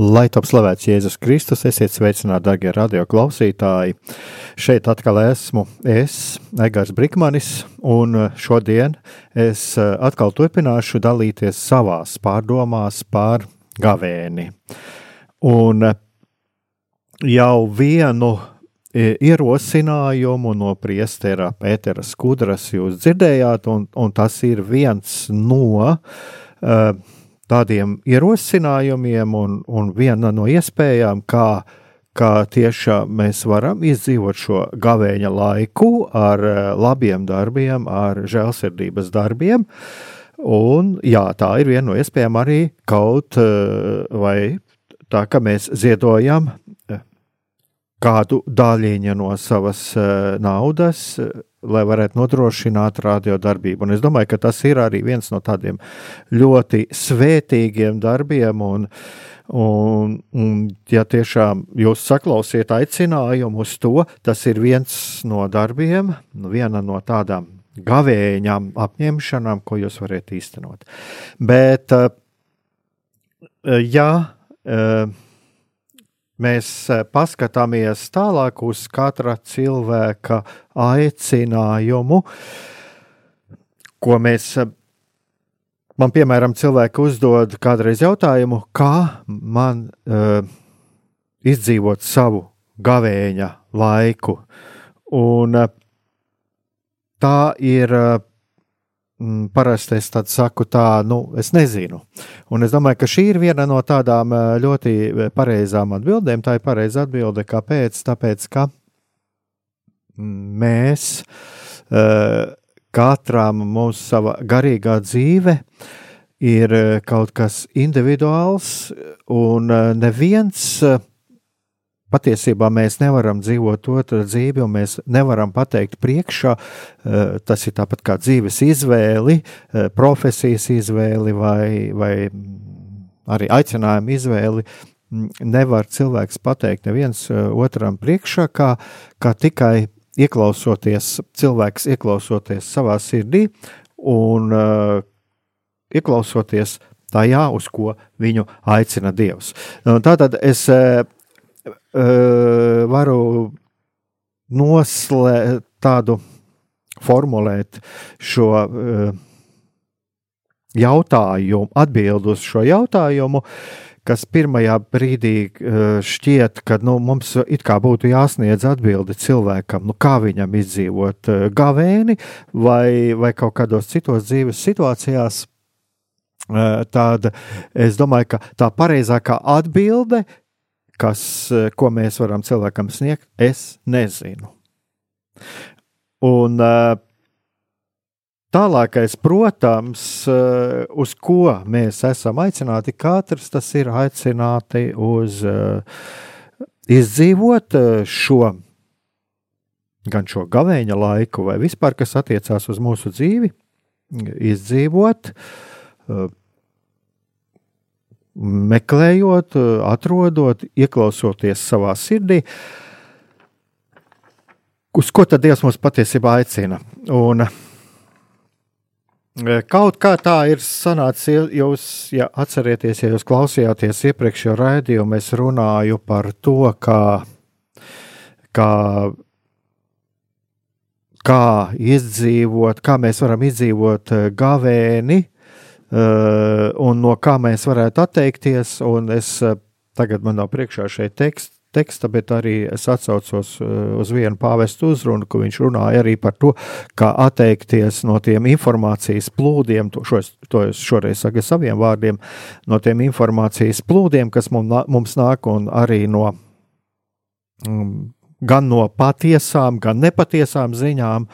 Lai top slavēts Jēzus Kristus, esiet sveicināti, darbie radio klausītāji. Šeit atkal esmu es, Egars Brikmanis, un šodien es atkal turpināšu dalīties savās pārdomās par gavēni. Un jau vienu ierosinājumu no priestera Pētera Skudras jūs dzirdējāt, un, un tas ir viens no uh, tādiem ierosinājumiem un, un viena no iespējām, kā, kā tiešām mēs varam izdzīvot šo gavēņa laiku ar labiem darbiem, ar žēlsirdības darbiem. Un, jā, tā ir viena no iespējām arī kaut vai tā, ka mēs ziedojam kādu daļiņu no savas uh, naudas, uh, lai varētu nodrošināt radiodarbību. Un es domāju, ka tas ir arī viens no tādiem ļoti svētīgiem darbiem. Un, un, un ja tiešām jūs saklausiet aicinājumu uz to, tas ir viens no darbiem, viena no tādām gavēņām, apņemšanām, ko jūs varat īstenot. Bet, uh, ja mēs e, paskatāmies tālāk uz katra cilvēka aicinājumu, ko mēs, e, man piemēram, cilvēki uzdod kādreiz jautājumu, kā man uh, izdzīvot savu gavēņa laiku. Un uh, tā ir uh, parasti es saku, tā, nu, es nezinu. Un es domāju, ka šī ir viena no tādām eh, ļoti eh, pareizām atbildēm. Tā ir pareiza atbilde. Kāpēc? Tāpēc, ka mēs eh, katram mūsu sava garīgā dzīve ir kaut kas individuāls, un neviens Patiesībā mēs nevaram dzīvot otru dzīvi, un mēs nevaram pateikt priekšā, eh, tas ir tāpat kā dzīves izvēli, eh, profesijas izvēli vai, vai arī aicinājumu izvēli. Nevar cilvēks pateikt neviens eh, otram priekšā, kā, kā tikai ieklausoties, cilvēks ieklausoties savā sirdī un uh, ieklausoties tajā, uz ko viņu aicina Dievs. Tātad es varu noslēgt tādu formulēt šo uh, jautājumu, atbildu uz šo jautājumu, kas pirmajā brīdī uh, šķiet, ka nu, mums it kā būtu jāsniedz atbildi cilvēkam, nu, kā viņam izdzīvot gavēni vai, vai kaut kādos citos dzīves situācijās. Tad es domāju, ka tā pareizākā atbilde kas, eh, ko mēs varam cilvēkam sniegt, es nezinu. Un eh, tālākais, protams, eh, uz ko mēs esam aicināti, katrs tas ir aicināti uz izdzīvot šo gan šo gavēņa laiku, vai vispār, kas attiecās uz mūsu dzīvi, izdzīvot, meklējot, atrodot, ieklausoties savā sirdī, uz ko tad Dievs mūs patiesībā aicina. Un, e, Kaut kā tā ir sanācis, jūs, ja atcerieties, ja jūs klausījāties iepriekšējo raidījumu, es runāju par to, kā, kā, kā izdzīvot, kā mēs varam izdzīvot e, gavēni, un no kā mēs varētu atteikties. Es tagad man nav priekšā šeit teksts teksta, bet arī es atsaucos uz vienu pāvestu uzrunu, kur viņš runāja arī par to, kā atteikties no tiem informācijas plūdiem, to, šo, to es šoreiz saku saviem vārdiem, no tiem informācijas plūdiem, kas mums nāk un arī no um, gan no patiesām, gan nepatiesām ziņām.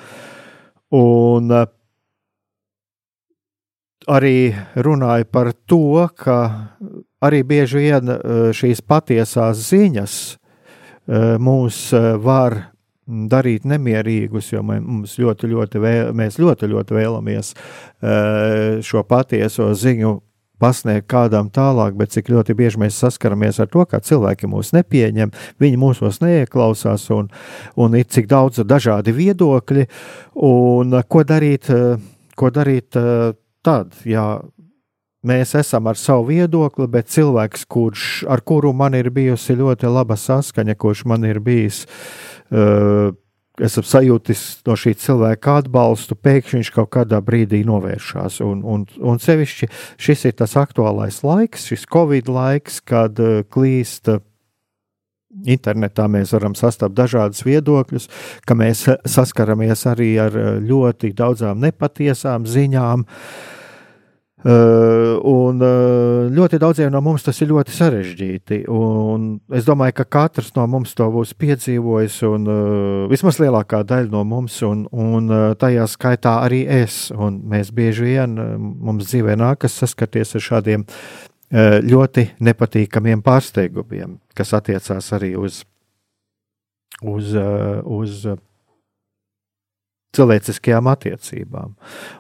Un uh, arī runāja par to, ka arī bieži vien uh, šīs patiesās ziņas uh, mūs var darīt nemierīgus, jo mums ļoti, ļoti, vēl, mēs ļoti, ļoti vēlamies šo patieso ziņu pasniegt kādam tālāk, bet cik ļoti bieži mēs saskaramies ar to, ka cilvēki mūs nepieņem, viņi mūsos neieklausās, un, un ir cik daudz dažādi viedokļi, un ko darīt, ko darīt tad, ja mēs esam ar savu viedokli, bet cilvēks, kurš, ar kuru man ir bijusi ļoti laba saskaņa, kurš man ir bijis uh, esmu sajūtis no šī cilvēka atbalstu, pēkšņi viņš kaut kādā brīdī novēršās. Un, un, un sevišķi šis ir tas aktuālais laiks, šis Covid laiks, kad uh, klīst. Uh, internetā mēs varam sastapt dažādus viedokļus, ka mēs saskaramies arī ar ļoti daudzām nepatiesām ziņām, uh, Uh, un uh, ļoti daudziem no mums tas ir ļoti sarežģīti. Es domāju, ka katrs no mums to būs piedzīvojis, un uh, vismaz lielākā daļa no mums, un, un tajā skaitā arī es. Un mēs bieži vien mums dzīvē nākas saskaties ar šādiem ļoti nepatīkamiem pārsteigumiem, kas attiecās arī uz, uz, uz cilvēciskajām attiecībām.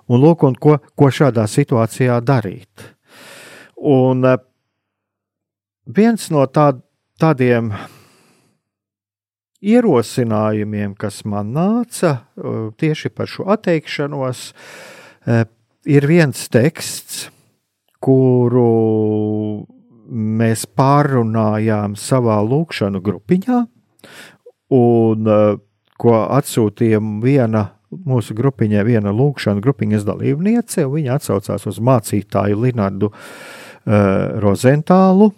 Un, lūk, un ko, ko šādā situācijā darīt. Un eh, viens no tā, tādiem ierosinājumiem, kas man nāca eh, tieši par šo atteikšanos, eh, ir viens teksts, kuru mēs pārunājām savā lūkšanu grupiņā, un ko atsūtījām viena mūsu grupiņai viena lūkšana grupiņas dalībniece, un viņa atsaucās uz mācītāju Linardu uh, Rozentālu,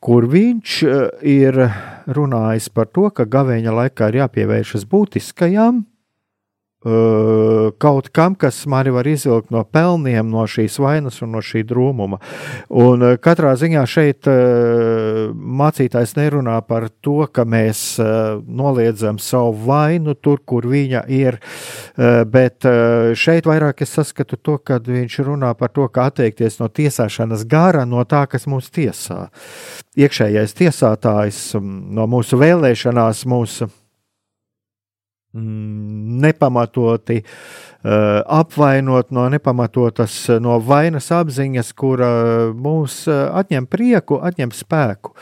kur viņš uh, ir runājis par to, ka gavēņa laikā ir jāpievēršas būtiskajām Eh, kaut kam, kas mani var izvilkt no pelniem, no šīs vainas un no šī drūmuma. Un eh, katrā ziņā šeit eh, mācītājs nerunā par to, ka mēs noliedzam savu vainu tur, kur viņa ir, bet šeit vairāk es saskatu to, kad viņš runā par to, kā atteikties no tiesāšanas gara, no tā, kas mūs tiesā. Iekšējais tiesātājs mm, no mūsu vēlēšanās mūsu nepamatoti uh, apvainot no nepamatotas, no vainas apziņas, kura mūs uh, atņem prieku, atņem spēku.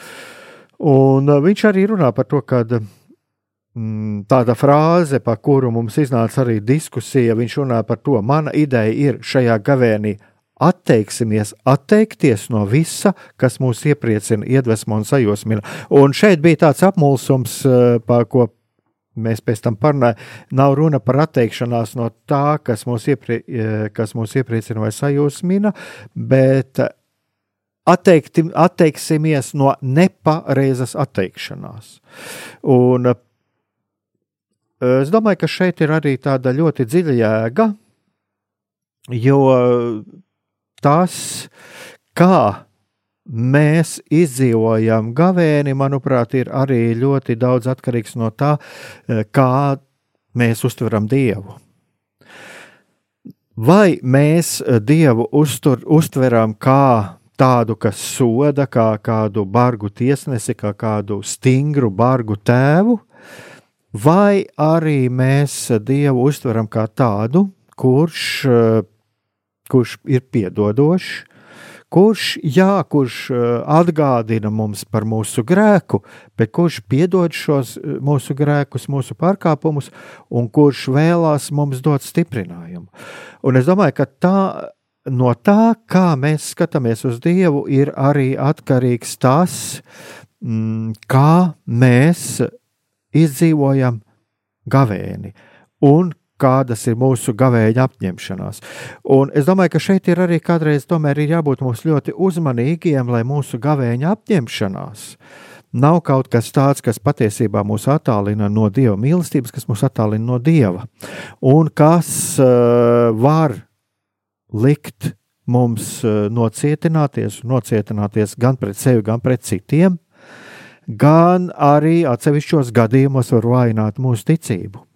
Un viņš arī runā par to, ka mm, tāda frāze, par kuru mums iznāca arī diskusija, viņš runā par to, mana ideja ir šajā gavēnī atteiksimies, atteikties no visa, kas mūs iepriecina, iedvesmo un sajosmina. Un šeit bija tāds apmulsums, par ko mēs pēc tam parunājam, nav runa par atteikšanās no tā, kas mūs, ieprie, kas mūs iepriecina vai sajūsmina, bet atteikti, atteiksimies no nepareizas atteikšanās. Un es domāju, ka šeit ir arī tāda ļoti dziļa jēga, jo tas, kā mēs izdzīvojam gavēni, manuprāt, ir arī ļoti daudz atkarīgs no tā, eh, kā mēs uztveram Dievu. Vai mēs eh, Dievu uztur, uztveram kā tādu, kas soda, kā kādu bargu tiesnesi, kā kādu stingru, bargu tēvu, vai arī mēs Dievu uztveram kā tādu, kurš, eh, kurš ir piedodošs, kurš, jā, kurš eh, atgādina mums par mūsu grēku, bet kurš piedod šos eh, mūsu grēkus, mūsu pārkāpumus, un kurš vēlās mums dot stiprinājumu. Un es domāju, ka tā, no tā, kā mēs skatāmies uz Dievu, ir arī atkarīgs tas, mm, kā mēs izdzīvojam gavēni un kādas ir mūsu gavēņa apņemšanās. Un es domāju, ka šeit ir arī kādreiz tomēr ir jābūt mums ļoti uzmanīgiem, lai mūsu gavēņa apņemšanās nav kaut kas tāds, kas patiesībā mūs attālina no Dieva mīlestības, kas mūs attālina no Dieva, un kas uh, var likt mums uh, nocietināties, nocietināties gan pret sevi, gan pret citiem, gan arī atsevišķos gadījumos var vainot mūsu ticību.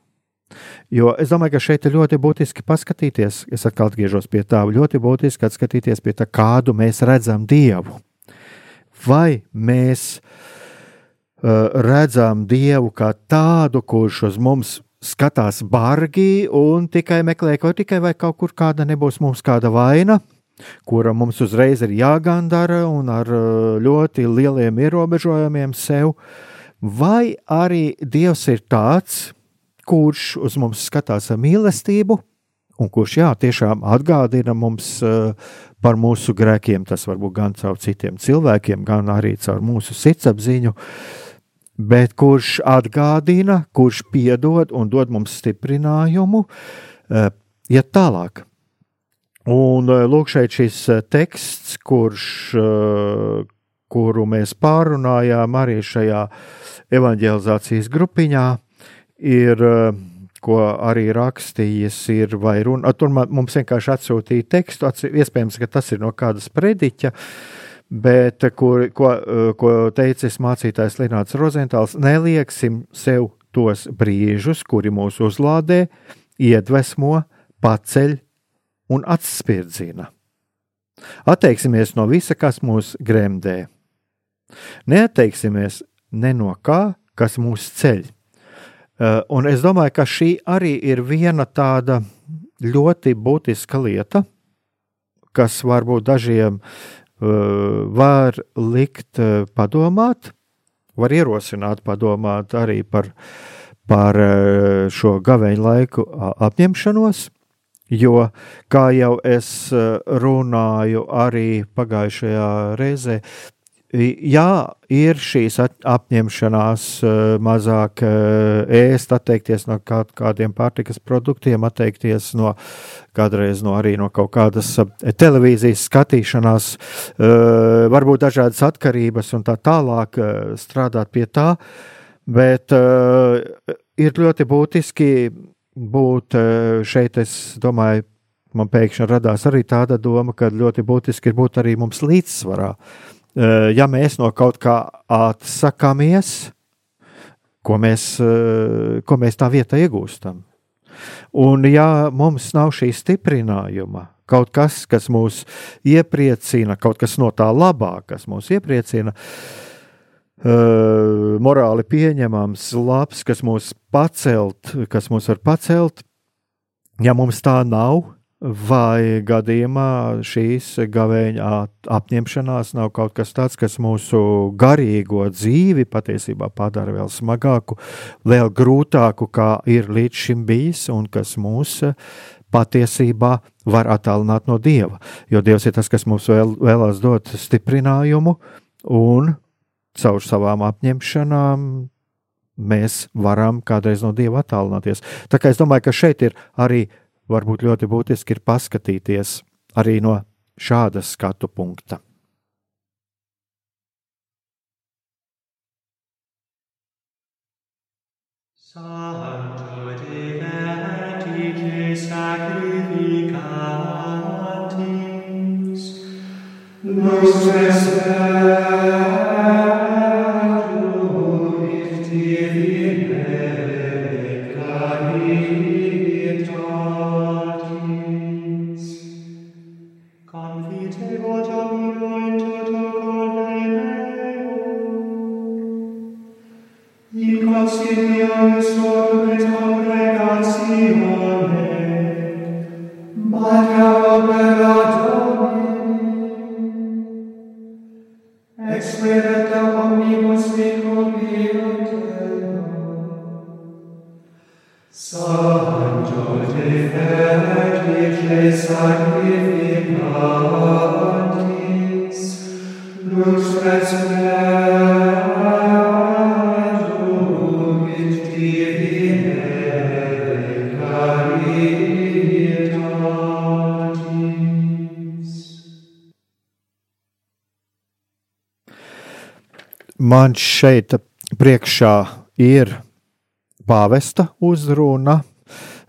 Jo es domāju, ka šeit ir ļoti būtiski paskatīties, es atkal atgriežos pie tā, ļoti būtiski atskatīties pie tā, kādu mēs redzam Dievu. Vai mēs uh, redzam Dievu kā tādu, kurš uz mums skatās bargi un tikai meklē kaut tikai vai kaut kur kāda nebūs mums kāda vaina, kura mums uzreiz ir jāgandara un ar ļoti lieliem ierobežojumiem sev, vai arī Dievs ir tāds, kurš uz mums skatās ar mīlestību, un kurš jā, tiešām atgādina mums uh, par mūsu grēkiem. Tas var būt gan caur citiem cilvēkiem, gan arī caur mūsu sirdsapziņu. Bet kurš atgādina, kurš piedod un dod mums stiprinājumu, uh, iet tālāk. Un uh, lūk, šeit šis teksts, kurš, kuru mēs pārunājām arī šajā evanģelizācijas grupiņā, ir, eh, ko arī rakstījis, ir vai runa. Tur mums vienkārši atsūtīja tekstu, iespējams, ka tas ir no kādas prediķa. Bet, kur, ko, eh, ko teicis mācītājs Linnāts Rozentāls, nelieksim sev tos brīžus, kuri mūs uzlādē, iedvesmo, paceļ un atspirdzina. Atteiksimies no visa, kas mūs gremdē. Neatteiksimies ne no kā, kas mūs ceļ. Eh, un es domāju, ka šī arī ir viena tāda ļoti būtiska lieta, kas varbūt dažiem uh, var likt uh, padomāt, var ierosināt padomāt arī par, par šo gaveņu laiku apņemšanos. Jo, kā jau es runāju arī pagājušajā reizē, Jā, ir šīs apņemšanās mazāk ēst, atteikties no kaut kādiem pārtikas produktiem, atteikties no kādreiz no arī no kaut kādas televīzijas skatīšanās, varbūt dažādas atkarības un tā tālāk strādāt pie tā, bet ir ļoti būtiski būt šeit, es domāju, man pēkšņi radās arī tāda doma, ka ļoti būtiski ir būt arī mums līdzsvarā. Eh, ja mēs no kaut kā atsakāmies, ko mēs, eh, ko mēs tā vietā iegūstam. Un ja mums nav šī stiprinājuma, kaut kas, kas mūs iepriecina, kaut kas no tā labā, kas mūs iepriecina, uh, morāli pieņemams, labs, kas mūs pacelt, kas mūs var pacelt, ja mums tā nav, Vai gadījumā šīs gavēņa apņemšanās nav kaut kas tāds, kas mūsu garīgo dzīvi patiesībā padara vēl smagāku, vēl grūtāku, kā ir līdz šim bijis, un kas mūs patiesībā var attālināt no Dieva. Jo Dievs ir tas, kas mums vēl, vēlās dot stiprinājumu, un caur savām apņemšanām mēs varam kādreiz no Dieva attālināties. Tā kā es domāju, ka šeit ir arī varbūt ļoti būtiski ir paskatīties arī no šāda skatu punkta. Santo Diverte sacrificatis, nostre man šeit priekšā ir pāvesta uzruna,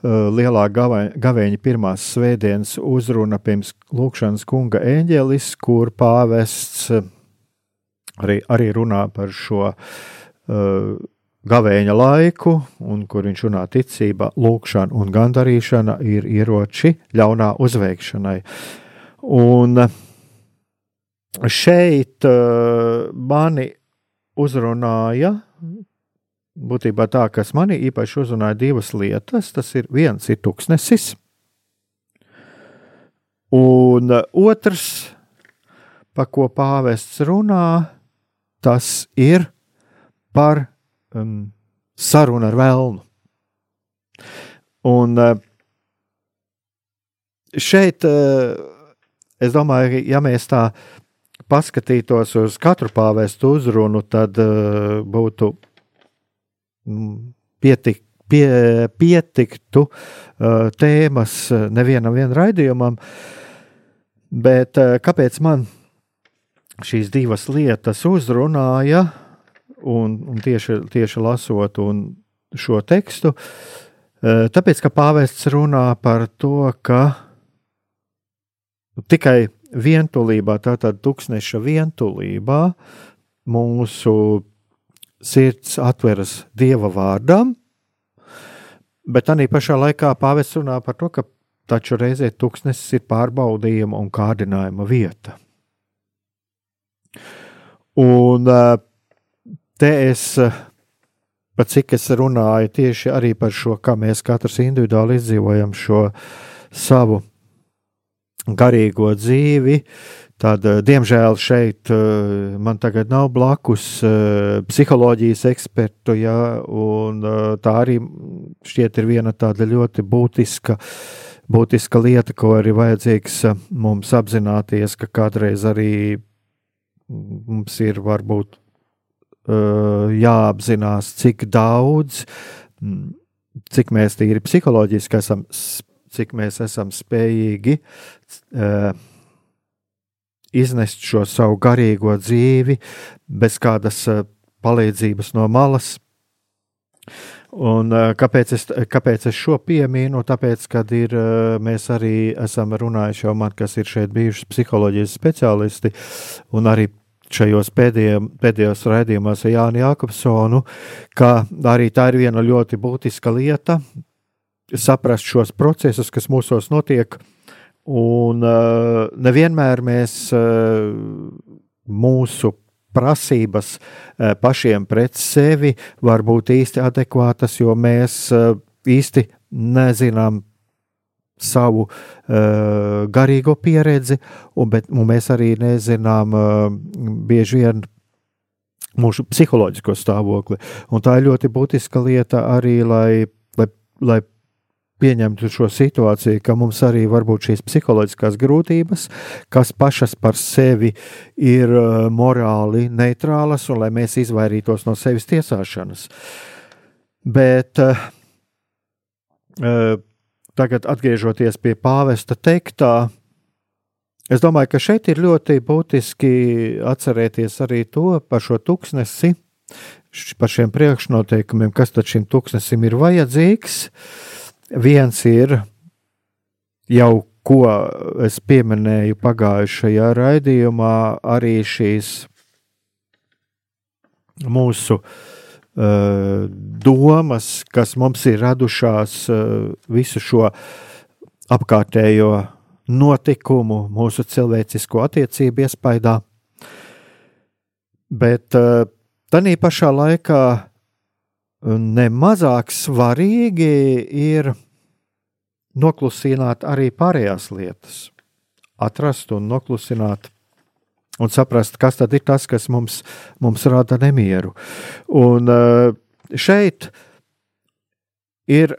lielā gavēņa pirmās svētdienas uzruna pirms lūkšanas kunga eņģelis, kur pāvests arī, arī runā par šo uh, gavēņa laiku, un kur viņš runā ticība, lūkšana un gandarīšana ir ieroči ļaunā uzveikšanai. Un šeit mani uzrunāja, būtībā tā, kas mani īpaši uzrunāja divas lietas. Tas ir viens ir tuksnesis, un otrs, pa ko pāvests runā, tas ir par um, sarunu ar vēlnu. Un uh, šeit, uh, es domāju, ja mēs tā paskatītos uz katru pāvestu uzrunu, tad uh, būtu mm, pietik, pie, pietiktu uh, tēmas nevienam raidījumam. Bet uh, kāpēc man šīs divas lietas uzrunāja, un, un tieši, tieši lasot šo tekstu, tāpēc, ka pāvests runā par to, ka tikai vientulībā, tātad tūkstneša vientulībā, mūsu sirds atveras dieva vārdam, bet arī pašā laikā pāvests runā par to, ka taču reizē tūkstnesis ir pārbaudījuma un kārdinājuma vieta. Un te es, pat cik es runāju tieši arī par šo, kā mēs katrs individuāli izdzīvojam šo savu garīgo dzīvi, Tad, diemžēl, šeit man tagad nav blakus psiholoģijas ekspertu, ja, un tā arī šķiet ir viena tāda ļoti būtiska, būtiska lieta, ko arī vajadzīgs mums apzināties, ka kādreiz arī mums ir varbūt jāapzinās, cik daudz, cik mēs tīri psiholoģiski esam, cik mēs esam spējīgi uh, iznest šo savu garīgo dzīvi bez kādas uh, palīdzības no malas. Un, kāpēc, es, kāpēc es šo pieminu? Tāpēc, kad ir, mēs arī esam runājuši, jau man, kas ir šeit bijuši psiholoģijas speciālisti, un arī šajos pēdējos, pēdējos raidījumos ar Jānu Jākopsonu, ka arī tā ir viena ļoti būtiska lieta saprast šos procesus, kas mūsos notiek. Un uh, nevienmēr mēs uh, mūsu prasības uh, pašiem pret sevi var būt īsti adekvātas, jo mēs uh, īsti nezinām savu uh, garīgo pieredzi, un, bet, un mēs arī nezinām uh, bieži vien mūsu psiholoģisko stāvokli. Un tā ir ļoti būtiska lieta arī, lai, lai, lai pieņemtu šo situāciju, ka mums arī var būt šīs psiholoģiskās grūtības, kas pašas par sevi ir uh, morāli neitrālas, un lai mēs izvairītos no sevis tiesāšanas. Bet uh, uh, tagad atgriežoties pie pāvesta teiktā, es domāju, ka šeit ir ļoti būtiski atcerēties arī to par šo tūkstnesi, par šiem priekšnoteikumiem, kas tad šim tūkstnesim ir vajadzīgs. Viens ir jau, ko es pieminēju pagājušajā raidījumā, arī šīs mūsu uh, domas, kas mums ir radušās eh, visu šo apkārtējo notikumu, mūsu cilvēcisko attiecību iespaidā. Bet eh, tā pašā laikā nemazāk svarīgi ir noklusināt arī pārējās lietas, atrast un noklusināt un saprast, kas tad ir tas, kas mums, mums rada nemieru. Un eh, šeit ir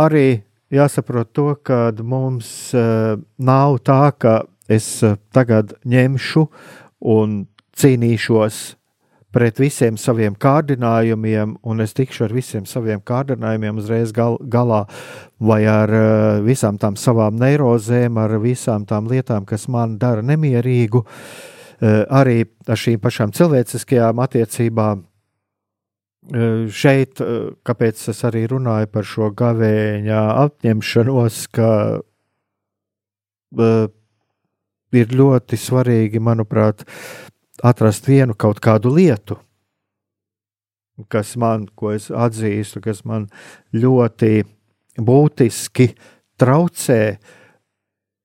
arī jāsaprot to, ka mums eh, nav tā, ka es eh, tagad ņemšu un cīnīšos pret visiem saviem kārdinājumiem, un es tikšu ar visiem saviem kārdinājumiem uzreiz gal, galā, vai ar uh, visām tām savām neirozēm, ar visām tām lietām, kas man dara nemierīgu. Uh, arī ar šīm pašām cilvēciskajām attiecībām. Šeit, kāpēc es arī runāju par šo gavēņa apņemšanos, ka ir ļoti svarīgi, manuprāt, atrast vienu kaut kādu lietu, kas man, ko es atzīstu, kas man ļoti būtiski traucē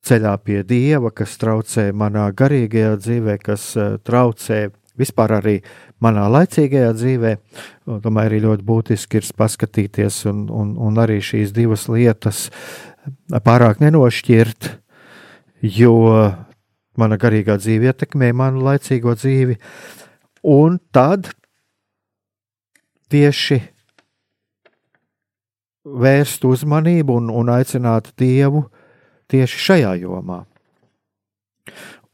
ceļā pie dieva, kas traucē manā garīgajā dzīvē, kas traucē vispār arī manā laicīgajā dzīvē. Tomēr arī ļoti būtiski ir paskatīties un, un, un arī šīs divas lietas pārāk nenošķirt, jo mana garīgā dzīve ietekmē manu laicīgo dzīvi. Un tad tieši vērst uzmanību un, un aicināt Dievu tieši šajā jomā.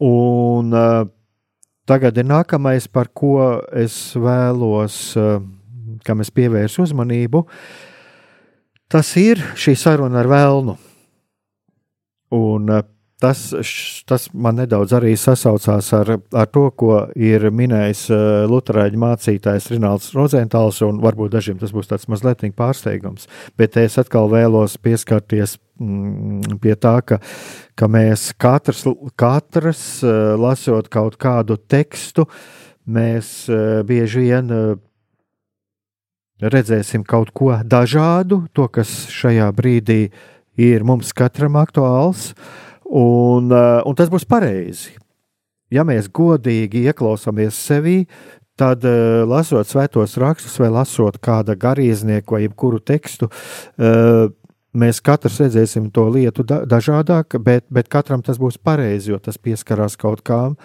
Un uh, tagad ir nākamais, par ko es vēlos, uh, kam es pievērsu uzmanību. Tas ir šī saruna ar Vēlnu. Un uh, tas, tas man nedaudz arī sasaucās ar, ar to, ko ir minējis Lutāņu mācītājs Rināls Rozentāls, un varbūt dažiem tas būs tāds mazliet pārsteigums. Bet es atkal vēlos pieskarties mm, pie tā, ka, ka mēs katrs, katrs lasot kaut kādu tekstu, mēs bieži vien redzēsim kaut ko dažādu, to, kas šajā brīdī ir mums katram aktuāls. Uh, Un, eh, un tas būs pareizi. Ja mēs godīgi ieklausāmies sevī, tad, uh, lasot svētos rakstus vai lasot kāda garīdznieka vai jebkuru tekstu, uh, mēs katrs redzēsim to lietu da dažādāk, bet, bet katram tas būs pareizi, jo tas pieskarās kaut kām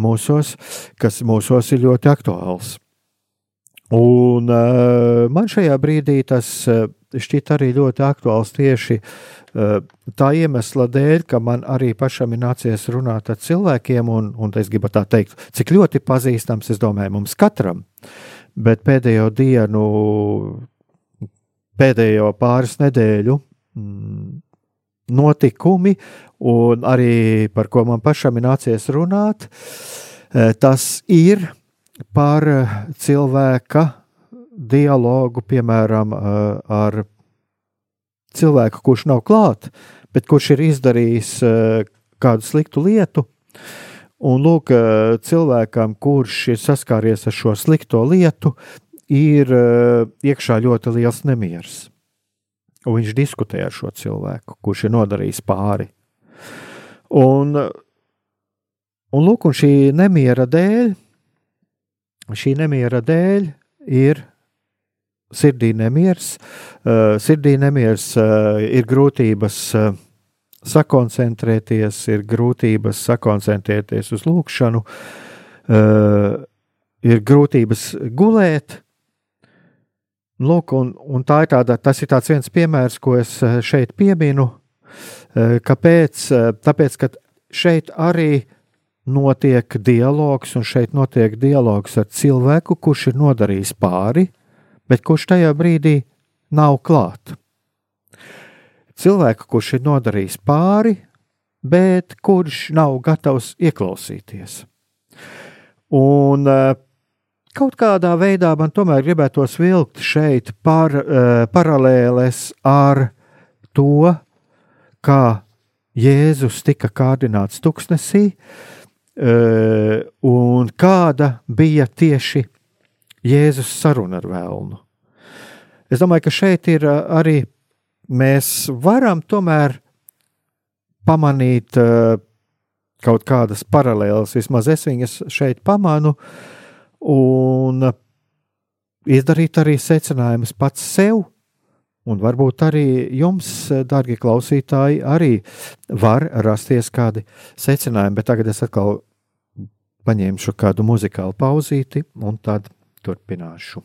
mūsos, kas mūsos ir ļoti aktuāls. Un man šajā brīdī tas šķiet arī ļoti aktuāls tieši uh, tā iemesla dēļ, ka man arī pašam ir nācies runāt ar cilvēkiem, un, un es gribu tā teikt, cik ļoti pazīstams, es domāju, mums katram. Bet pēdējo dienu, pēdējo pāris nedēļu mm, notikumi, un arī par ko man pašam ir nācies runāt, uh, tas ir par cilvēka dialogu, piemēram, ar cilvēku, kurš nav klāt, bet kurš ir izdarījis kādu sliktu lietu. Un lūk, cilvēkam, kurš ir saskāries ar šo slikto lietu, ir iekšā ļoti liels nemieris. Un viņš diskutē ar šo cilvēku, kurš ir nodarījis pāri. Un, un, lūk, un šī nemiera dēļ, šī nemiera dēļ ir sirdī nemieris. Uh, sirdī nemieris uh, ir grūtības uh, sakoncentrēties, ir grūtības sakoncentrēties uz lūkšanu, ir grūtības gulēt. Lūk, un, un tā ir tāda, tas ir viens piemērs, ko es šeit pieminu. Kāpēc? Tāpēc, ka šeit arī notiek dialogs, un šeit notiek dialogs ar cilvēku, kurš ir nodarījis pāri, bet kurš tajā brīdī nav klāt. Cilvēku, kurš ir nodarījis pāri, bet kurš nav gatavs ieklausīties. Un uh, kaut kādā veidā man tomēr gribētos vilkt šeit par, uh, paralēles ar to, kā Jēzus tika kārdināts tuksnesī, uh, un kāda bija tieši Jēzus saruna ar vēlnu. Es domāju, ka šeit ir arī mēs varam tomēr pamanīt kaut kādas paralēlas, vismaz es viņas šeit pamanu, un izdarīt arī secinājumus pats sev. Un varbūt arī jums, darbie klausītāji, arī var rasties kādi secinājumi, bet tagad es atkal paņemšu kādu muzikālu pauzīti, un tad turpināšu.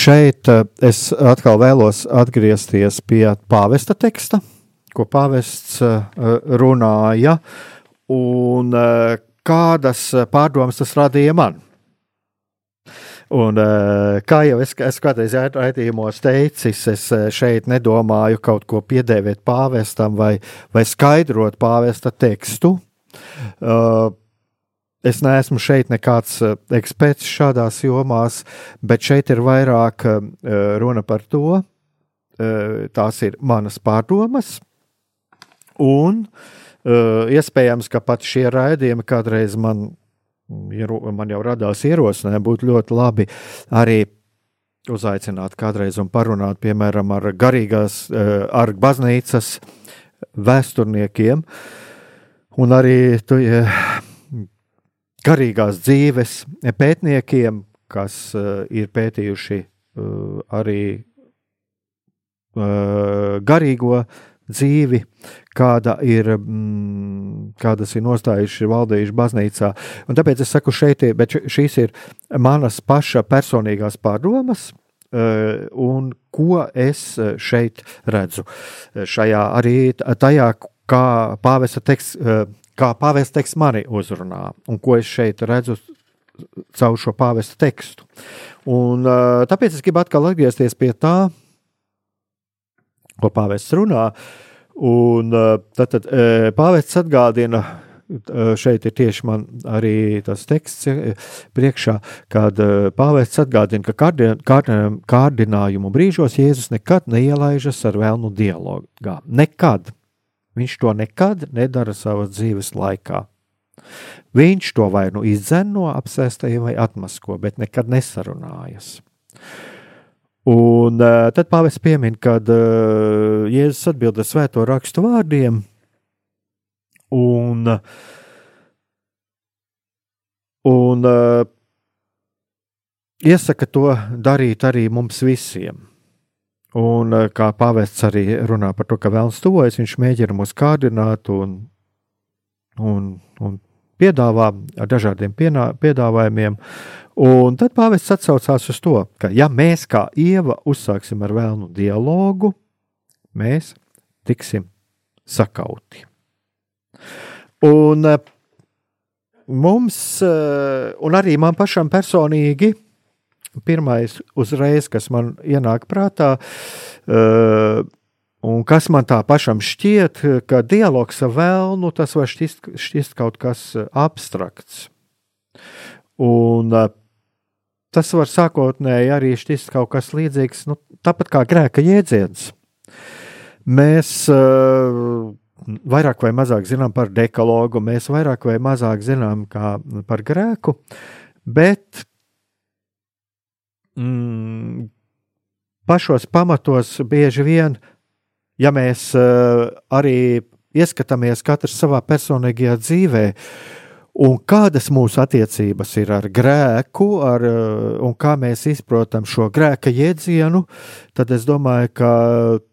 Šeit uh, es atkal vēlos atgriezties pie pāvesta teksta, ko pāvests uh, runāja, un uh, kādas pārdomas tas radīja man. Un, kā jau es, es kādreiz raidījumos teicis, es šeit nedomāju kaut ko piedēvēt pāvestam vai, vai skaidrot pāvesta tekstu. Uh, Es neesmu šeit nekāds eh, eksperts šādās jomās, bet šeit ir vairāk eh, runa par to, eh, tās ir manas pārdomas, un iespējams, ka pat šie raidījumi kādreiz man, man jau radās ierosinājumi, būtu ļoti labi arī uzaicināt kādreiz un parunāt, piemēram, ar garīgās, ar baznīcas vēsturniekiem, un arī tu, garīgās dzīves pētniekiem, kas uh, ir pētījuši uh, arī uh, garīgo dzīvi, kāda ir, mm, kādas ir nostājuši valdījuši baznīcā. Un tāpēc es saku šeit, bet šīs ir manas paša personīgās pārdomas, un ko es šeit redzu. Šajā arī tajā, kā pāvesta teksts kā pāvests teksts mani uzrunā, un ko es šeit redzu caur šo pāvesta tekstu. Un, tāpēc es gribu atkal atgriezties pie tā, ko pāvests runā. Un, tad, tad pāvests atgādina, šeit ir tieši man arī tas teksts priekšā, kad pāvests atgādina, ka kārdinājumu brīžos Jēzus nekad neielaižas ar vēlnu dialogā. Nekad. Viņš to nekad nedara savas dzīves laikā. Viņš to vai nu izdzen no apsēstajiem, vai atmasko, bet nekad nesarunājas. Un uh, tad pāvis piemin, kad uh, Jēzus atbild ar svēto rakstu vārdiem, un, un uh, iesaka to darīt arī mums visiem. Un eh, kā pāvests arī runā par to, ka vēlams tuvojas, viņš mēģina mūs kārdināt un, un, un piedāvā ar dažādiem pienā, piedāvājumiem. Un tad pāvests atsaucās uz to, ka ja mēs kā ieva uzsāksim ar vēlnu dialogu, mēs tiksim sakauti. Un eh, mums, eh, un arī man pašam personīgi, Pirmais, uzreiz, kas man ienāk prātā, uh, un kas man tā pašam šķiet, ka dialogs ar vēlnu tas var šķist, šķist kaut kas abstrakts. Un uh, tas var sākotnēji arī šķist kaut kas līdzīgs, nu, tāpat kā grēka jēdziens. Mēs uh, vairāk vai mazāk zinām par dekalogu, mēs vairāk vai mazāk zinām par grēku, bet mm, pašos pamatos bieži vien, ja mēs uh, arī ieskatāmies katrs savā personīgajā dzīvē, un kādas mūsu attiecības ir ar grēku, ar, uh, un kā mēs izprotam šo grēka jēdzienu, tad es domāju, ka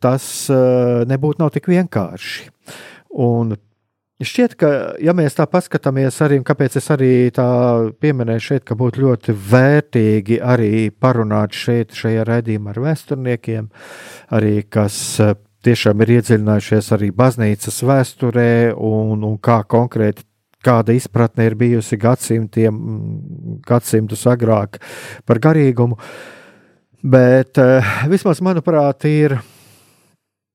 tas uh, nebūtu tik vienkārši. Un Šķiet, ka, ja mēs tā paskatāmies, arī kāpēc es arī tā pieminēju šeit, ka būtu ļoti vērtīgi arī parunāt šeit, šajā raidījumā ar vēsturniekiem, arī kas eh, tiešām ir iedziļinājušies arī baznīcas vēsturē un, un kā konkrēti kāda izpratne ir bijusi gadsimtiem, gadsimtus agrāk par garīgumu. Bet eh, vismaz, manuprāt, ir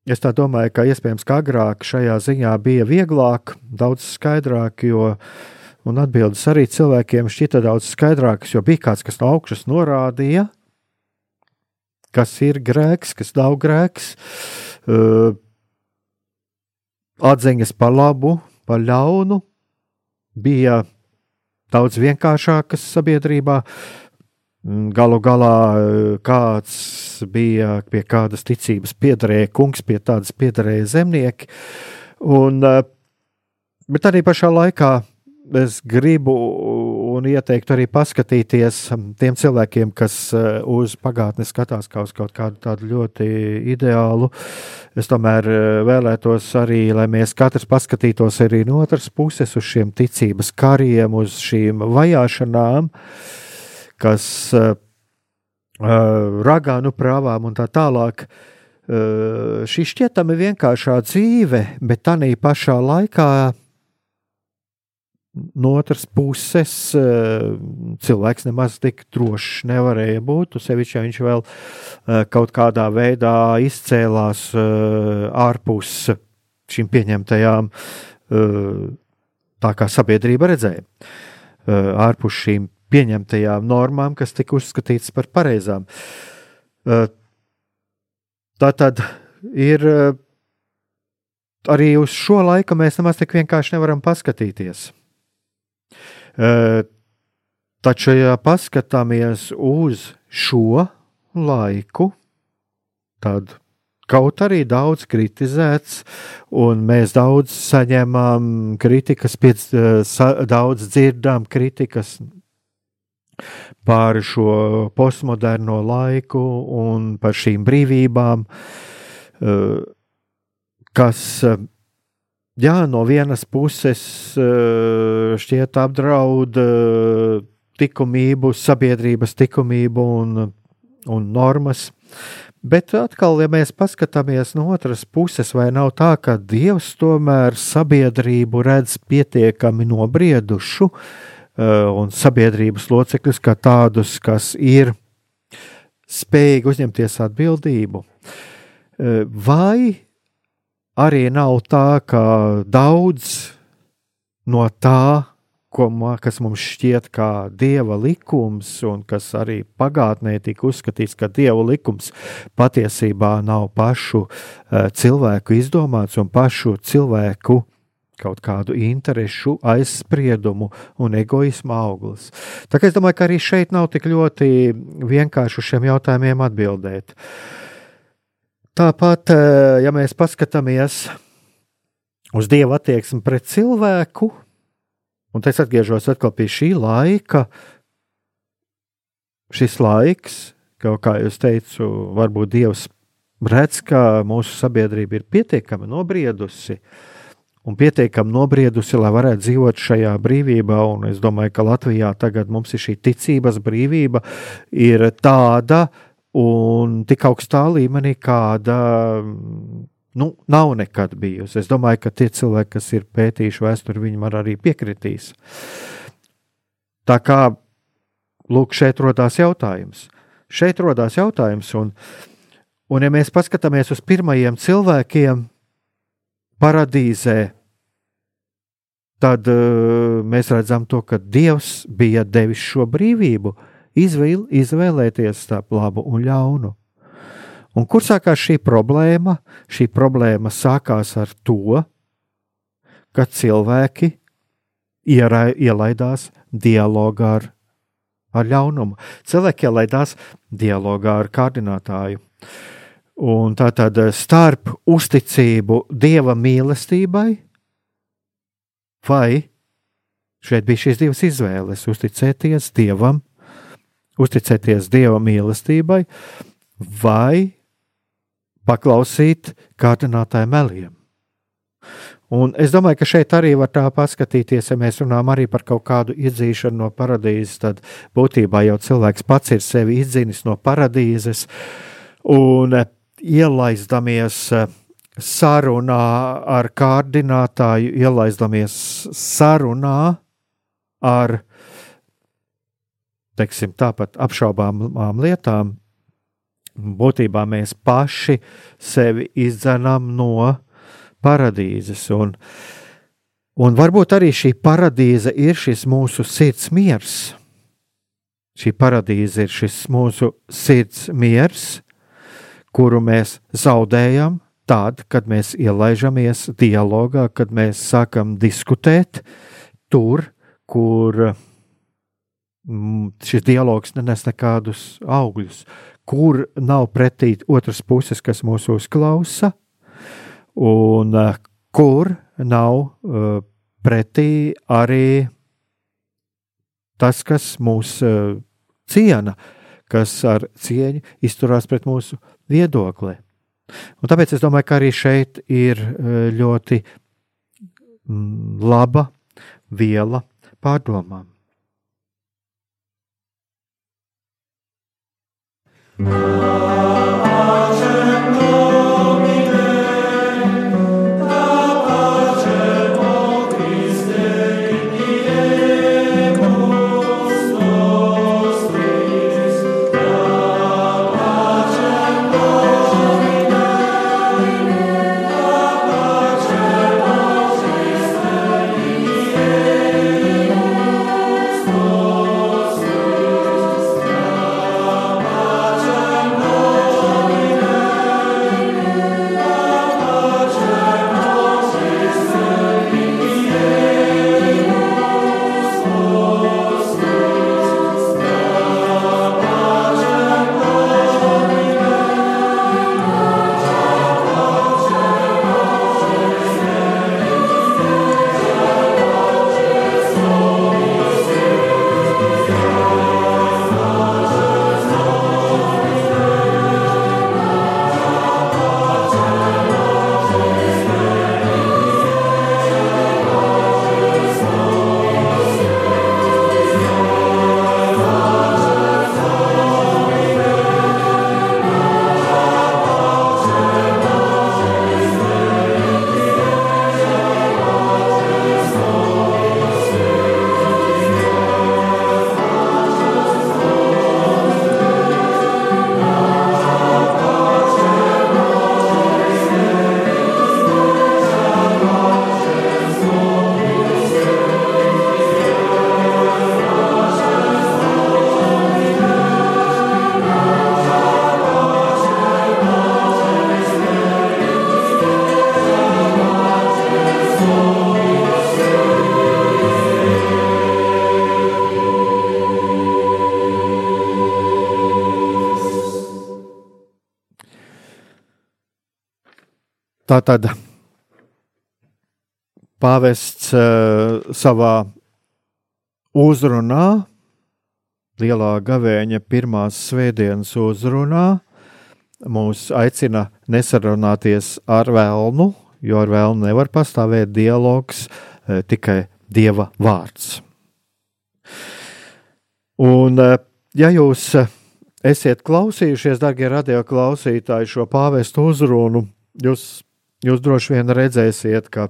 Es tā domāju, ka iespējams, ka agrāk šajā ziņā bija vieglāk, daudz skaidrāk, jo atbildes arī cilvēkiem šķita daudz skaidrākas, jo bija kāds, kas no augšas norādīja, kas ir grēks, kas nav grēks, atziņas par labu, par ļaunu, bija daudz vienkāršākas sabiedrībā. Uh, galu galā eh, kāds bija pie kādas ticības piederēja kungs, pie tādas piederēja zemnieki. Un, eh, bet arī pašā laikā es gribu un ieteiktu arī paskatīties tiem cilvēkiem, kas eh, uz pagātni skatās kā uz kaut kādu tādu ļoti ideālu. Es tomēr vēlētos arī, lai mēs katrs paskatītos arī no otras puses uz šiem ticības kariem, uz šīm vajāšanām. Uh, kas eh, ragānu prāvām un tā tālāk. Šī šķietami vienkāršā dzīve, bet tā pašā laikā no otras puses, cilvēks nemaz tik drošs nevarēja būt. Sevišķi, ja viņš vēl kaut kādā veidā izcēlās ārpus šīm pieņemtajām, tā kā sabiedrība redzēja, ārpus šīm pieņemtajām normām, kas tika uzskatītas par pareizām. Tā tad ir arī uz šo laiku mēs nemaz tik vienkārši nevaram paskatīties. Taču, ja paskatāmies uz šo laiku, tad kaut arī daudz kritizēts, un mēs daudz saņemam kritikas, piec, daudz dzirdam kritikas par šo postmoderno laiku un par šīm brīvībām, kas jā, no vienas puses šķiet apdraud likumību, sabiedrības likumību un, un normas. Bet atkal, ja mēs paskatāmies no otras puses, vai nav tā, ka Dievs tomēr sabiedrību redz pietiekami nobriedušu, uh, Eh, un sabiedrības locekļus kā tādus, kas ir spējīgi uzņemties atbildību. Eh, vai arī nav tā, ka daudz no tā, ko, kas mums šķiet kā dieva likums, un kas arī pagātnē tika uzskatīts par dieva likums, patiesībā nav pašu uh, cilvēku izdomāts un pašu cilvēku kaut kādu interesu, aizspriedumu un egoismu auglis. Tā kā es domāju, ka arī šeit nav tik ļoti vienkārši uz šiem jautājumiem atbildēt. Tāpat, eh, ja mēs paskatāmies uz Dieva attieksmi pret cilvēku, un es atgriežos atkal pie šī laika, šis laiks, kā jau teicu, varbūt Dievs redz, ka mūsu sabiedrība ir pietiekami nobriedusi, uh, un pietiekami nobriedusi, lai varētu dzīvot šajā brīvībā. Un es domāju, ka Latvijā tagad mums ir šī ticības brīvība, ir tāda un tik augstā līmenī, kāda nu, nav nekad bijusi. Es domāju, ka tie cilvēki, kas ir pētījuši vēsturi, viņi man arī piekritīs. Tā kā lūk, šeit rodās jautājums. Šeit rodās jautājums, un, un ja mēs paskatāmies uz pirmajiem cilvēkiem, paradīzē, tad uh, mēs redzam to, ka Dievs bija devis šo brīvību izvēl, izvēlēties starp labu un ļaunu. Un kur sākās šī problēma? Šī problēma sākās ar to, ka cilvēki ierai, ielaidās dialogā ar, ar ļaunumu. Cilvēki ielaidās dialogā ar kārdinātāju. Un tā tad eh, starp uzticību dieva mīlestībai, vai šeit bija šīs divas izvēles - uzticēties dievam, uzticēties dieva mīlestībai, vai paklausīt kārdinātāju meliem. Un es domāju, ka šeit arī var tā paskatīties, ja mēs runājam arī par kaut kādu iedzīšanu no paradīzes, tad būtībā jau cilvēks pats ir sevi izdzinis no paradīzes. Un ielaizdamies eh, sarunā ar kārdinātāju, ielaizdamies sarunā ar teiksim, tāpat apšaubāmām lietām, būtībā mēs paši sevi izdzenam no paradīzes. Un, un varbūt arī šī paradīze ir šis mūsu sirds miers. Šī paradīze ir šis mūsu sirds miers, kuru mēs zaudējam tad, kad mēs ielaižamies dialogā, kad mēs sākam diskutēt tur, kur mm, šis dialogs nenes nekādus augļus, kur nav pretī otras puses, kas mūs uzklausa, un uh, kur nav uh, pretī arī tas, kas mūs uh, ciena, kas ar cieņu izturās pret mūsu viedokli. Un tāpēc es domāju, ka arī šeit ir e, ļoti mm, laba viela pārdomām. Tā tad pāvests uh, savā uzrunā, lielā gavēņa pirmās svētdienas uzrunā, mūs aicina nesarunāties ar vēlnu, jo ar vēlnu nevar pastāvēt dialogs, uh, tikai dieva vārds. Un, uh, ja jūs esat klausījušies, darbie radioklausītāji, šo pāvestu uzrunu, jūs Jūs droši vien redzēsiet, ka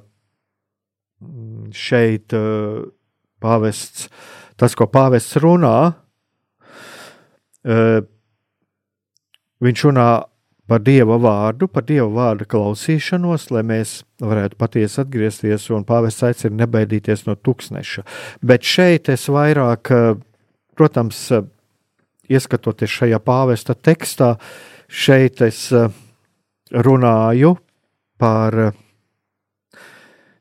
šeit uh, pāvests, tas, ko pāvests runā, uh, viņš runā par Dieva vārdu, par Dieva vārdu klausīšanos, lai mēs varētu patiesi atgriezties, un pāvests aicina nebaidīties no tūkstneša. Bet šeit es vairāk, uh, protams, ieskatoties šajā pāvesta tekstā, šeit es runāju par,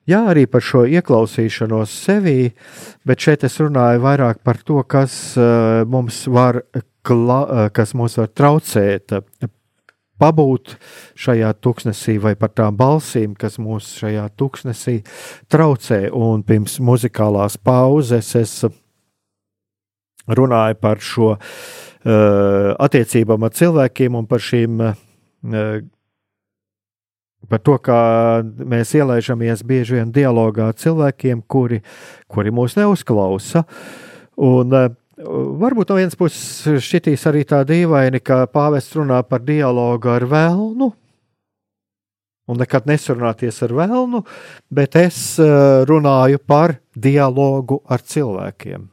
jā, arī par šo ieklausīšanos sevī, bet šeit es runāju vairāk par to, kas uh, mums var, uh, kas mums var traucēt. Pabūt šajā tuksnesī, vai par tām balsīm, kas mūs šajā tuksnesī traucē. Un pirms muzikālās pauzes es runāju par šo uh, attiecībām ar cilvēkiem un par šīm uh, par to, kā mēs ielaižamies bieži vien dialogā ar cilvēkiem, kuri, kuri mūs neuzklausa. Un, uh, Varbūt no vienas puses šķitīs arī tā dīvaini, ka pāvests runā par dialogu ar vēlnu, un nekad nesurunāties ar vēlnu, bet es uh, runāju par dialogu ar cilvēkiem.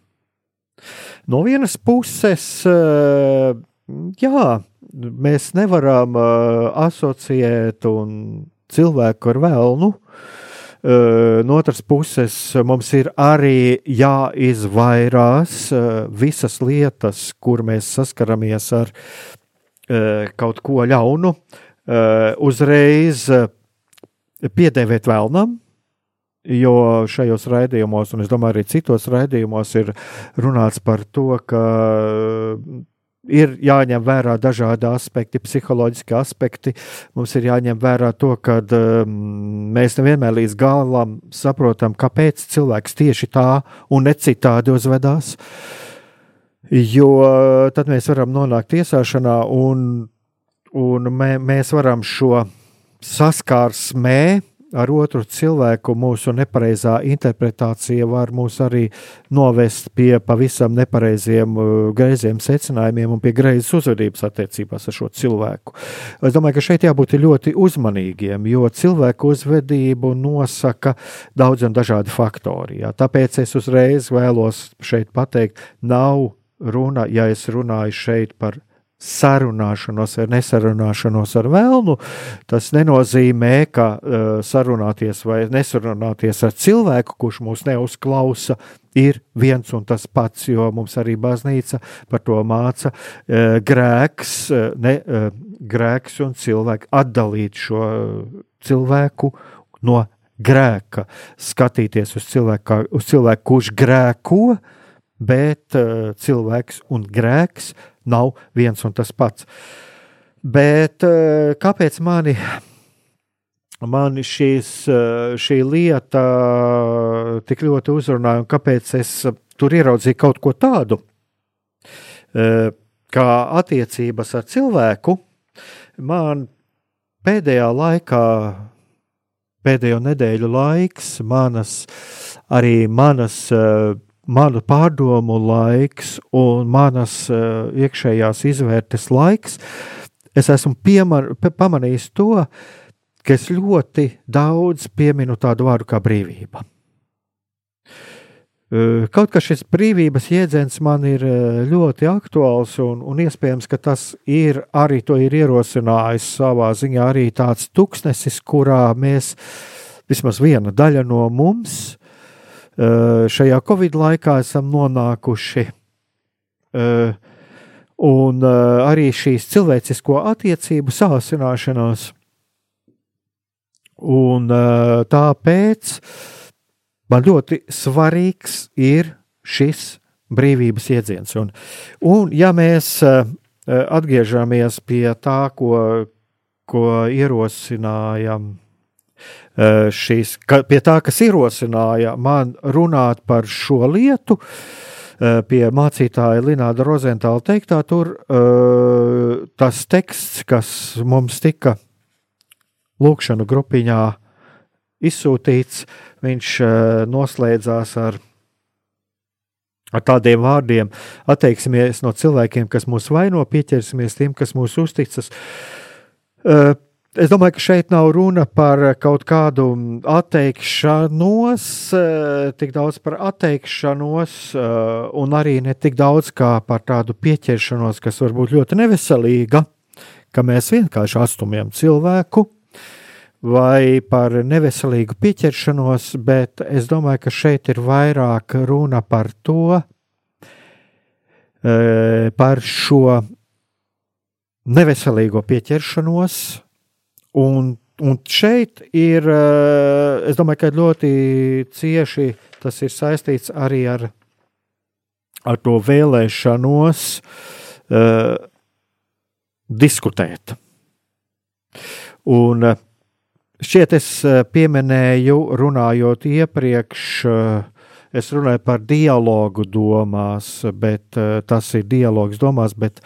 No vienas puses, uh, jā, mēs nevaram uh, asociēt cilvēku ar vēlnu. Uh, no otras puses, mums ir arī jāizvairās uh, visas lietas, kur mēs saskaramies ar uh, kaut ko ļaunu, uh, uzreiz uh, piedēvēt vēlnam, Jo šajos raidījumos, un es domāju, arī citos raidījumos, ir runāts par to, ka ir jāņem vērā dažādi aspekti, psiholoģiski aspekti. Mums ir jāņem vērā to, ka um, mēs nevienmēr līdz galam saprotam, kāpēc cilvēks tieši tā un ne citādi uzvedās. Jo tad mēs varam nonākt tiesāšanā, un, un mē, mēs varam šo saskarsmē ar otru cilvēku mūsu nepareizā interpretācija var mūs arī novest pie pavisam nepareiziem, greiziem secinājumiem un pie greizes uzvedības attiecībās ar šo cilvēku. Es domāju, ka šeit jābūt ļoti uzmanīgiem, jo cilvēku uzvedību nosaka daudz un dažādi faktori. Jā. Tāpēc es uzreiz vēlos šeit pateikt, nav runa, ja es runāju šeit par sarunāšanos vai nesarunāšanos ar vēlnu, tas nenozīmē, ka uh, sarunāties vai nesarunāties ar cilvēku, kurš mūs neuzklausa, ir viens un tas pats, jo mums arī baznīca par to māca. Uh, grēks, uh, ne, uh, grēks un cilvēku atdalīt šo cilvēku no grēka, skatīties uz cilvēku, uz cilvēku kurš grēko, bet uh, cilvēks un grēks nav viens un tas pats. Bet eh, kāpēc mani, mani šīs, eh, šī lieta tik ļoti uzrunāja, un kāpēc es tur ieraudzīju kaut ko tādu, eh, kā attiecības ar cilvēku, man pēdējā laikā, pēdējo nedēļu laiks, manas, arī manas manu pārdomu laiks un manas uh, iekšējās izvērtes laiks, es esmu piemar, pamanījis to, ka es ļoti daudz pieminu tādu vārdu kā brīvība. Uh, kaut kā šis brīvības jēdziens man ir uh, ļoti aktuāls, un, un iespējams, ka tas ir arī to ir ierosinājis savā ziņā arī tāds tuksnesis, kurā mēs, vismaz viena daļa no mums, Eh, šajā Covid laikā esam nonākuši. Eh, un eh, arī šīs cilvēcisko attiecību sāsināšanās. Un tāpēc man ļoti svarīgs ir šis brīvības jēdziens. Un, un ja mēs atgriežamies pie tā, ko, ko ierosinājām Eh, šīs, ka, pie tā, kas ierosināja man runāt par šo lietu, eh, pie mācītāja Lināda Rozentāla teiktā, tur eh, tas teksts, kas mums tika lūkšanu grupiņā izsūtīts, viņš noslēdzās ar ar tādiem vārdiem atteiksimies no cilvēkiem, kas mūs vaino, pieķersimies tiem, kas mūs uzticas. Es domāju, ka šeit nav runa par kaut kādu atteikšanos, eh, tik daudz par atteikšanos, eh, un arī ne tik daudz kā par tādu pieķeršanos, kas var būt ļoti neveselīga, ka mēs vienkārši atstumjam cilvēku, vai par neveselīgu pieķeršanos, bet es domāju, ka šeit ir vairāk runa par to, eh, par šo neveselīgo pieķeršanos Un, un šeit ir, eh, es domāju, ka ļoti cieši tas ir saistīts arī ar, ar to vēlēšanos uh, diskutēt. Un eh, šķiet, es pieminēju, runājot iepriekš, es runāju par dialogu domās, bet tas ir dialogs domās, bet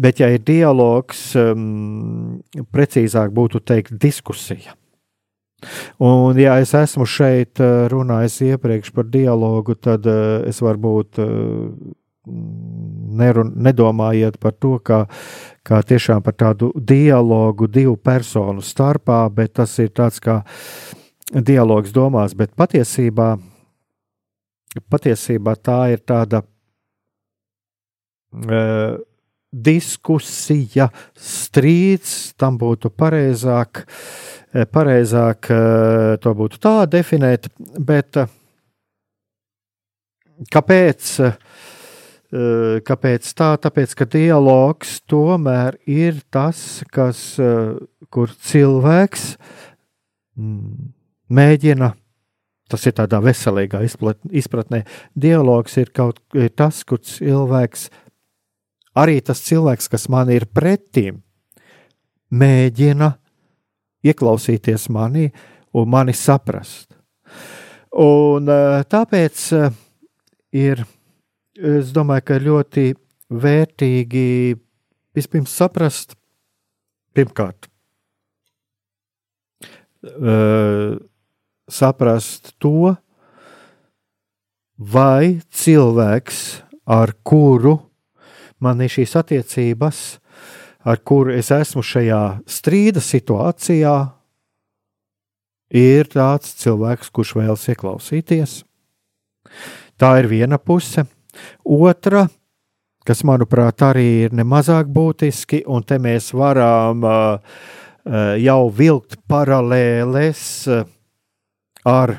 Bet, ja ir dialogs, um, precīzāk būtu teikt, diskusija. Un, ja es esmu šeit uh, runājis iepriekš par dialogu, tad uh, es varbūt uh, nerun, nedomājiet par to, kā, kā tiešām par tādu dialogu divu personu starpā, bet tas ir tāds kā dialogs domās, bet patiesībā, patiesībā tā ir tāda. Uh, diskusija, strīds, tam būtu pareizāk, eh, pareizāk eh, to būtu tā definēt, bet eh, kāpēc? Kāpēc tā? Tāpēc, ka dialogs tomēr ir tas, kas, kur cilvēks mm, mēģina Tas ir tādā veselīgā izpratnē. Dialogs ir kaut kas tāds, kur cilvēks arī tas cilvēks, kas man ir pretim, mēģina ieklausīties manī un mani saprast. Un eh, tāpēc eh, ir, es domāju, ka ļoti vērtīgi vispirms saprast, pirmkārt, uh, saprast to, vai cilvēks, ar kuru man ir šīs attiecības, ar kuru es esmu šajā strīda situācijā, ir tāds cilvēks, kurš vēlas ieklausīties. Tā ir viena puse. Otra, kas manuprāt arī ir nemazāk būtiski, un te mēs varam uh, jau vilkt paralēles ar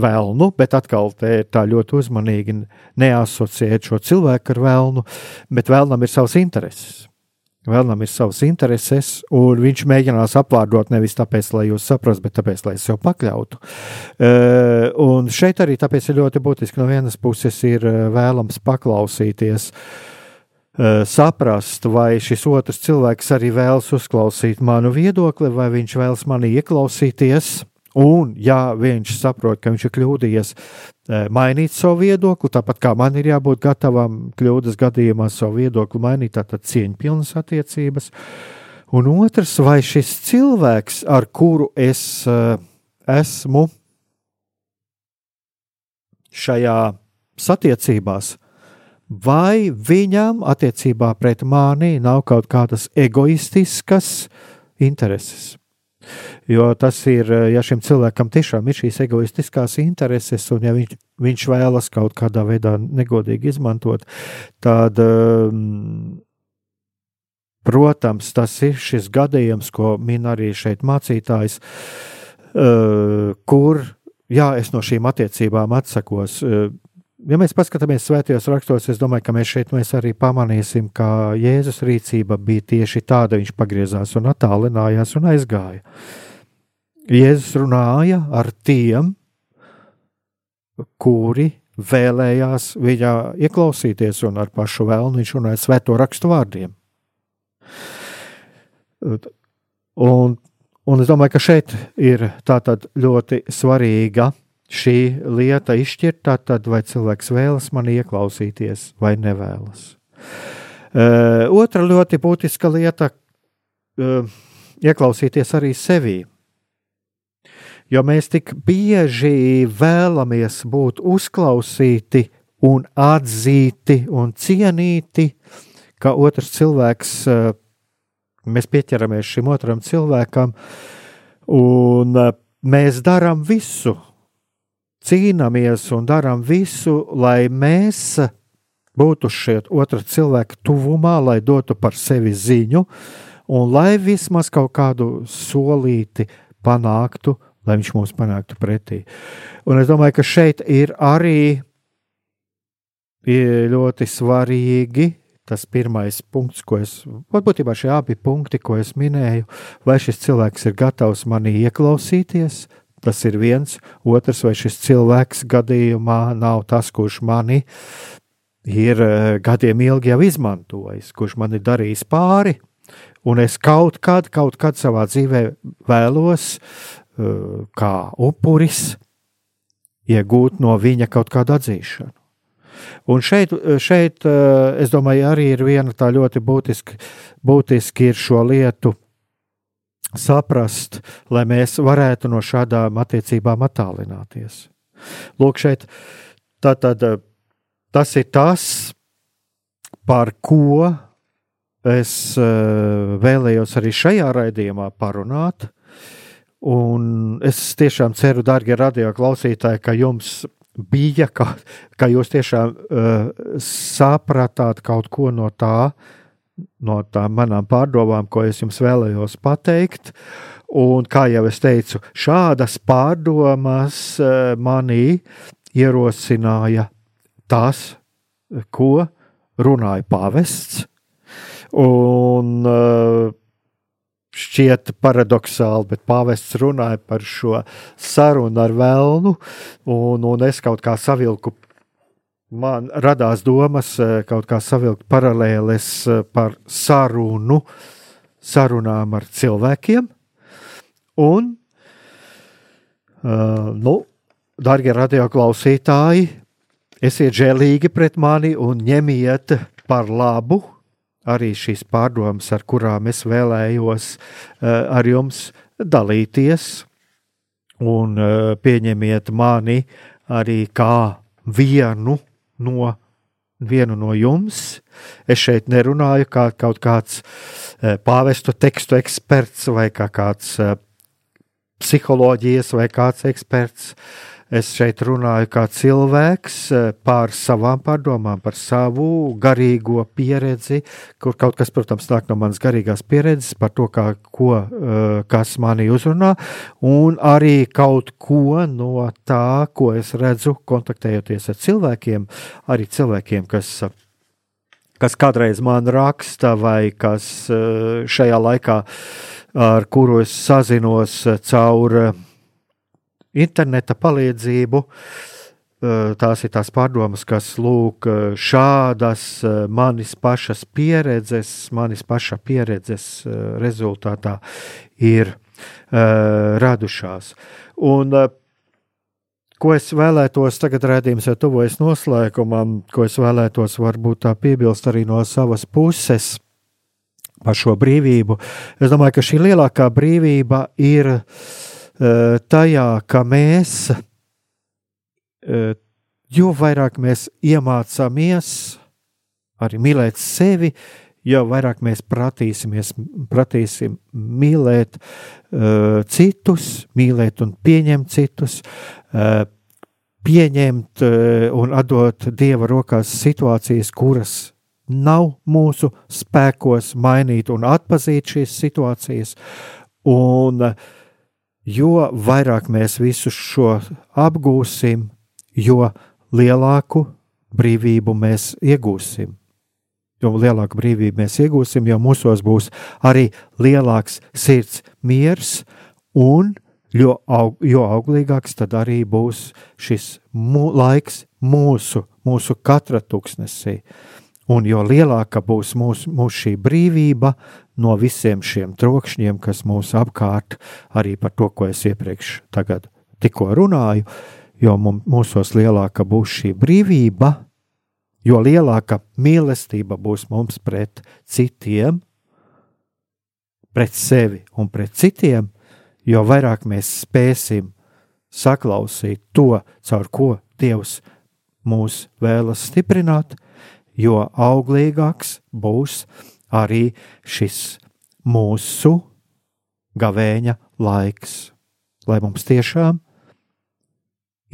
vēlnu, bet atkal te ir tā ļoti uzmanīgi neasociēt šo cilvēku ar vēlnu, bet vēlnam ir savs intereses. Vēlnam ir savas intereses, un viņš mēģinās apvārdot nevis tāpēc, lai jūs saprastu, bet tāpēc, lai es sev pakļautu. Uh, un šeit arī tāpēc ir ļoti būtiski no vienas puses ir vēlams paklausīties, uh, saprast, vai šis otrs cilvēks arī vēlas uzklausīt manu viedokli, vai viņš vēlas mani ieklausīties Un, ja viņš saprot, ka viņš ir kļūdījies, eh, mainīt savu viedokli, tāpat kā man ir jābūt gatavam kļūdas gadījumā savu viedokli mainīt, tātad cieņpilnas attiecības. Un otrs, vai šis cilvēks, ar kuru es uh, esmu šajā satiecībās, vai viņam attiecībā pret mani nav kaut kādas egoistiskas intereses. Jo tas ir, ja šim cilvēkam tiešām ir šīs egoistiskās intereses, un ja viņš, viņš vēlas kaut kādā veidā negodīgi izmantot, tad, um, protams, tas ir šis gadījums, ko min arī šeit mācītājs, uh, kur, jā, es no šīm attiecībām atsakos. Ja mēs paskatāmies svētajos rakstos, es domāju, ka mēs šeit mēs arī pamanīsim, ka Jēzus rīcība bija tieši tāda. Viņš pagriezās un attālinājās un aizgāja. Jēzus runāja ar tiem, kuri vēlējās viņā ieklausīties, un ar pašu vēlnu viņš runāja svēto rakstu vārdiem. Un, un es domāju, ka šeit ir ļoti svarīga šī lieta izšķirt, tad vai cilvēks vēlas mani ieklausīties vai nevēlas. Uh, otra ļoti būtiska lieta uh, - ieklausīties arī sevī. Jo mēs tik bieži vēlamies būt uzklausīti un atzīti un cienīti, ka otrs cilvēks, uh, mēs pieķeramies šim otram cilvēkam, un mēs darām visu, cīnāmies un darām visu, lai mēs būtu šeit otra cilvēka tuvumā, lai dotu par sevi ziņu, un lai vismaz kaut kādu solīti panāktu, lai viņš mums panāktu pretī. Un es domāju, ka šeit ir arī ļoti svarīgi tas pirmais punkts, ko es, būtībā šie abi punkti, ko es minēju, vai šis cilvēks ir gatavs manī ieklausīties, Tas ir viens. Otrs, vai šis cilvēks gadījumā nav tas, kurš mani ir eh, gadiem ilgi jau izmantojis, kurš man ir darījis pāri, un es kaut kad, kaut kad savā dzīvē vēlos, eh, kā upuris, iegūt no viņa kaut kādu atzīšanu. Un šeit, šeit, eh, es domāju, arī ir viena tā ļoti būtiska, būtiski ir šo lietu saprast, lai mēs varētu no šādām attiecībām attālināties. Lūk, šeit tātad, tas ir tas, par ko es eh, vēlējos arī šajā raidījumā parunāt. Un es tiešām ceru, darbie radio klausītāji, ka jums bija, ka, ka jūs tiešām uh, sapratāt kaut ko no tā, no tām manām pārdomām, ko es jums vēlējos pateikt. Un, kā jau es teicu, šādas pārdomas eh, manī ierosināja tas, ko runāja pavests. Un eh, šķiet paradoxāli, bet pāvests runāja par šo sarunu ar vēlnu, un, un es kaut kā savilku man radās domas eh, kaut kā savilkt paralēles eh, par sarunu, sarunām ar cilvēkiem. Un, uh, nu, darbie radioklausītāji, esiet žēlīgi pret mani un ņemiet par labu arī šīs pārdomas, ar kurām es vēlējos uh, ar jums dalīties un pieņemiet mani arī kā vienu no, vienu no jums. Es šeit nerunāju kā kaut kāds pāvestu tekstu eksperts vai kā kāds psiholoģijas vai kāds eksperts. Es šeit runāju kā cilvēks eh, par savām pārdomām, par savu garīgo pieredzi, kur kaut kas, protams, nāk no manas garīgās pieredzes, par to, kā, ko, eh, kas mani uzrunā, un arī kaut ko no tā, ko es redzu, kontaktējoties ar cilvēkiem, arī cilvēkiem, kas kas kādreiz man raksta, vai kas eh, šajā laikā, ar kuru es sazinos caur interneta palīdzību. Tās ir tās pārdomas, kas lūk, šādas manis pašas pieredzes, manis paša pieredzes rezultātā ir radušās. Un, ko es vēlētos, tagad redzējums jau tuvojas noslēgumam, ko es vēlētos varbūt tā piebilst arī no savas puses par šo brīvību. Es domāju, ka šī lielākā brīvība ir Eh, tajā, ka mēs, eh, jo vairāk mēs iemācāmies arī mīlēt sevi, jo vairāk mēs pratīsimies, pratīsim mīlēt uh, citus, mīlēt un pieņemt citus, uh, pieņemt uh, un atdot Dieva rokās situācijas, kuras nav mūsu spēkos mainīt un atpazīt šīs situācijas. Un, uh, jo vairāk mēs visu šo apgūsim, jo lielāku brīvību mēs iegūsim. Jo lielāku brīvību mēs iegūsim, jo mūsos būs arī lielāks sirds miers, un jo, aug, jo auglīgāks tad arī būs šis mū, laiks mūsu, mūsu katra tūkstnesī. Un jo lielāka būs mūsu, mūsu šī brīvība no visiem šiem trokšņiem, kas mūs apkārt, arī par to, ko es iepriekš tikko runāju, jo mūsos lielāka būs šī brīvība, jo lielāka mīlestība būs mums pret citiem, pret sevi un pret citiem, jo vairāk mēs spēsim saklausīt to, caur ko Dievs mūs vēlas stiprināt, jo auglīgāks būs arī šis mūsu gavēņa laiks. Lai mums tiešām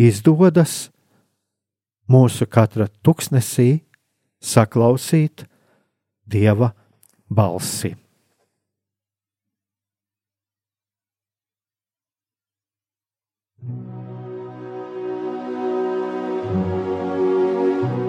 izdodas mūsu katra tuksnesī saklausīt Dieva balsi.